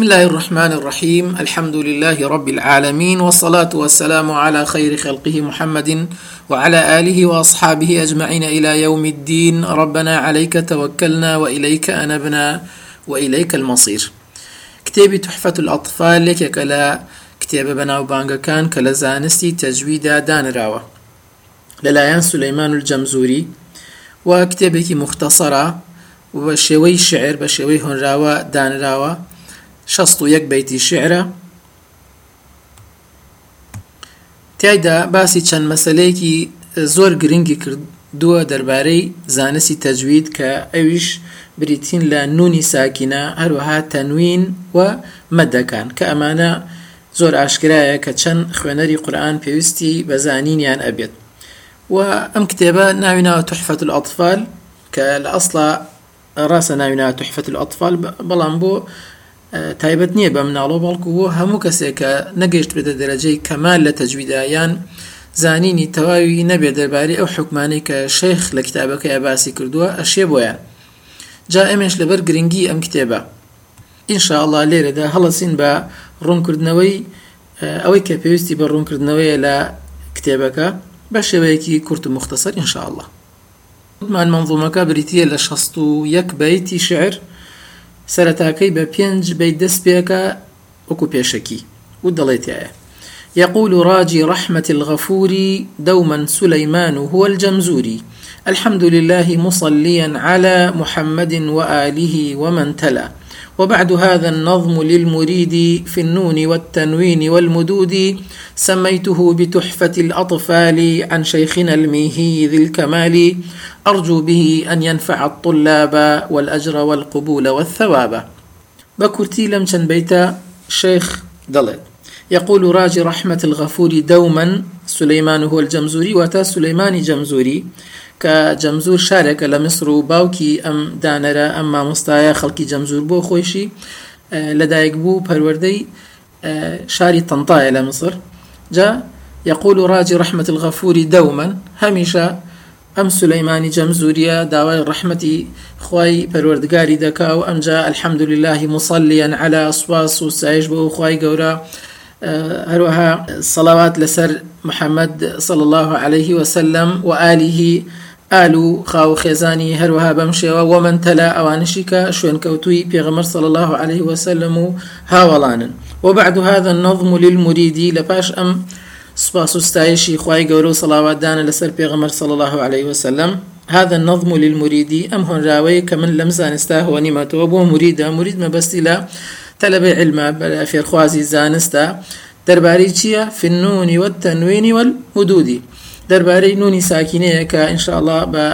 بسم الله الرحمن الرحيم الحمد لله رب العالمين والصلاة والسلام على خير خلقه محمد وعلى آله وأصحابه أجمعين إلى يوم الدين ربنا عليك توكلنا وإليك أنبنا وإليك المصير كتابي تحفة الأطفال لك كلا كتاب بناو بانغا كان كلا زانستي تجويدا دانراوة للايان سليمان الجمزوري وكتابك مختصرة وشوي شعر بشوي هنراوة دانراوة شەست و یەک بەیتی شعرە. تایدا باسی چەند مەسلەیەکی زۆر گرنگی کردووە دەربارەی زانستی تەجوید کە ئەویش بریتین لە نونی ساکینە هەروەها تەنوین و مەدەکان. کە ئەمانە زۆر ئاشکرایە کە چەند خوێنەری قورآن پێویستی بە زانینیان ئەبێت. و ئەم کتێبە ناویناوە تحفەت الأطفال کە لە ئەسڵا ڕاستە ناویناوە تحفەت الأطفال بەڵام بۆ تایبەت نییە بە مناڵۆ بەڵکو بۆ هەموو کەسێک کە نەگەشت بێتە دەرەجەی کەمال لە تەجویدایان. زانینی تەواوی نەبێت دەربارەی ئەو حکمانەی کە شەیخ لە کتابەکەی باسی کردووە ئەشێ بۆیان جا ئەمێش لەبەر گرنگی ئەم کتێبە. ئینشاءله لێرەدا هەڵەسین بە ڕوونکردنەوەی ئەوەی کە پێویستی بە ڕوونکردنەوەی لە کتێبەکە بە شێوەیەکی کورت و مختصر ئینشاءله مان منظومەکە بریتە لە 16 یەک بەیتی شعر. سەرەتاکەی بە پێنج بەی دەست پێکە وەکو پێشەکی. و يقول راجي رحمة الغفور دوما سليمان هو الجمزوري الحمد لله مصليا على محمد وآله ومن تلا. وبعد هذا النظم للمريد في النون والتنوين والمدود سميته بتحفة الأطفال عن شيخنا الميهي ذي الكمال. أرجو به أن ينفع الطلاب والأجر والقبول والثواب. بكرتي لم بيت شيخ دلت يقول راجي رحمة الغفور دوما سليمان هو الجمزوري وتا سليمان جمزوري. کە جەمزور شارێکە لە میسر و باوکی ئەم دانەرە ئەم مامۆستایە خەڵکی جەمزور بۆ خۆشی. لەدایک بوو پەروەردەی شاری تەنتایە لە مصر. جا يقول راجي رحمة الغفور دوما هميشا ئەم سلەیمانی جەمزوریە داوای ڕحمەتی خی پەروەردگاری دەکا و ئەمجا الحمد لله مصليا على سواس و سایش بۆ خی گەورە. هەروەها سەڵاوات لەسەر محەممەد صلى الله عليه وسلم وآله ئال و خاو خێزانی هەروەها بەم شێوە ومن تلا ئەوانشی کە شوێنکەوتوی پێغمەر صلى الله عليه وسلم و هاوەڵانن. وبعد هذا النظم للمريدي لپاش ئەم سپاس و ستایشی خی گەورە و سەڵاواتدانە صلى الله عليه وسلم. هذا النظم للمريدي ئەم هۆنراوەی کە من لەم زانستا هۆنیمەتەوە بۆ مریدا مرید مەبەستی لە تەلبەی علمە فێرخوازی زانستە دەربارەی چییە؟ فنونی وە تەنوێنی وەل حدودی دەربارەی نونی ساکینەیە کە ئینشاءله بە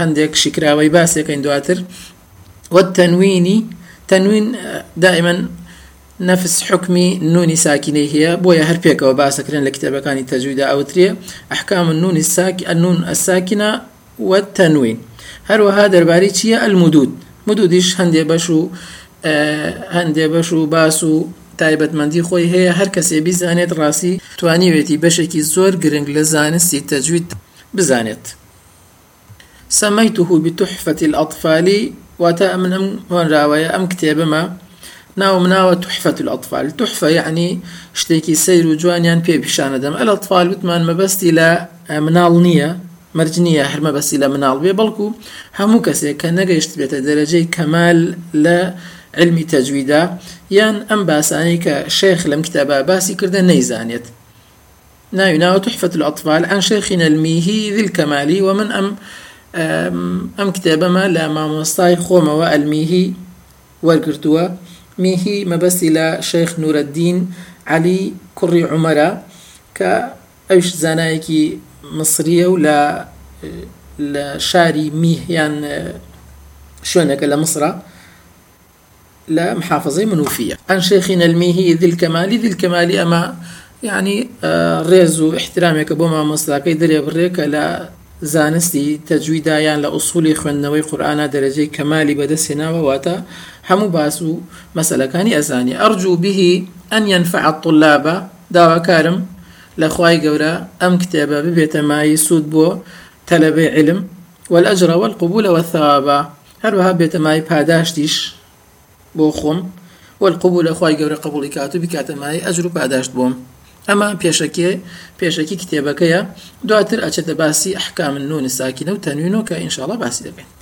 هەندێک شکراوەی باسێکەین دواتر. والتەنوینی تەنوین دائما نفس حکمی نونی ساکینەی هەیە بۆیە هەر پێکەوە باسەکرێن لە کتێبەکانی تەجویدا ئەوترێ ئەحکام نونی ساکی ئەنون ئەساکینە والتەنوین هەروەها دەربارەی چییە؟ ئەلمودود مدودیش هەندێ بەش و هەندێ بەش و باس و تایبەتمەندی خۆی هەیە هەر کەسێ بیزانێت ڕاستی توانیوێتی بەشێکی زۆر گرنگ لە زانستی تەجوید بزانێت. سميته بتحفة الأطفال واتا من ئەم هۆنراوەیە ئەم کتێبمە ناو مناوە تحفة الأطفال تحفة يعني شتێکی سەیر و جوانیان پێ پیشانە دەم. الأطفال وتمان مەبەستی لە مناڵ نییە مەرجنیە هەرمە بەسی لە مناڵ بێ بەڵکو هەموو کەسێک کە نەگەیشت بێتە دەرەجەی کەمال لە علمی تەجویدا یان ئەم باسانی کە شێخ لەم کتابە باسی کردە نەیزانێت. ناوی تحفة الأطفال عن شيخنا الميهي ذي الكمالي ومن أم أم كتابما لا مامۆستای خۆمەوە ئەلمیهی وەرگرتووە. میهی مەبەستی لە شەیخ نورەدین علی کوڕی عمەرە کە ئەوش زانایەکی مصریە و لە لە شاری میهیان شوێنەکە لە مصرە لە محافظة منوفية عن شيخنا الميهي ذي الكمال ذي الكمال أما يعني ڕێز و احترامێکە بۆ مامۆستاکەی بڕێکە لە زانستی تەجویدایان لە ئوسولی خوێندنەوەی قورئانە دەرەجەی کەمالی بەدەستێناوە واتە هەموو باس و مەسلەکانی ئەزانی أرجو به ئەن ينفع الطلابە داواکارم لە خوای گەورە ئەم کتێبە ببێتە مای سوود بۆ تەلەبەی علم والأجر والقبول والثواب. هەروەها بێتە مای پاداشتیش بۆ خۆم. والقبول خی گەورە قبولی کات و بکاتەمای ئەجر و پاداشت بووم ئەمە پێشەکێ پێشەکی کتێبەکەیە. دواتر ئەچێتە باسی ئەحکام نونی ساکینە و تەنوینەوە کە ئینشاالله باسی دەبێت.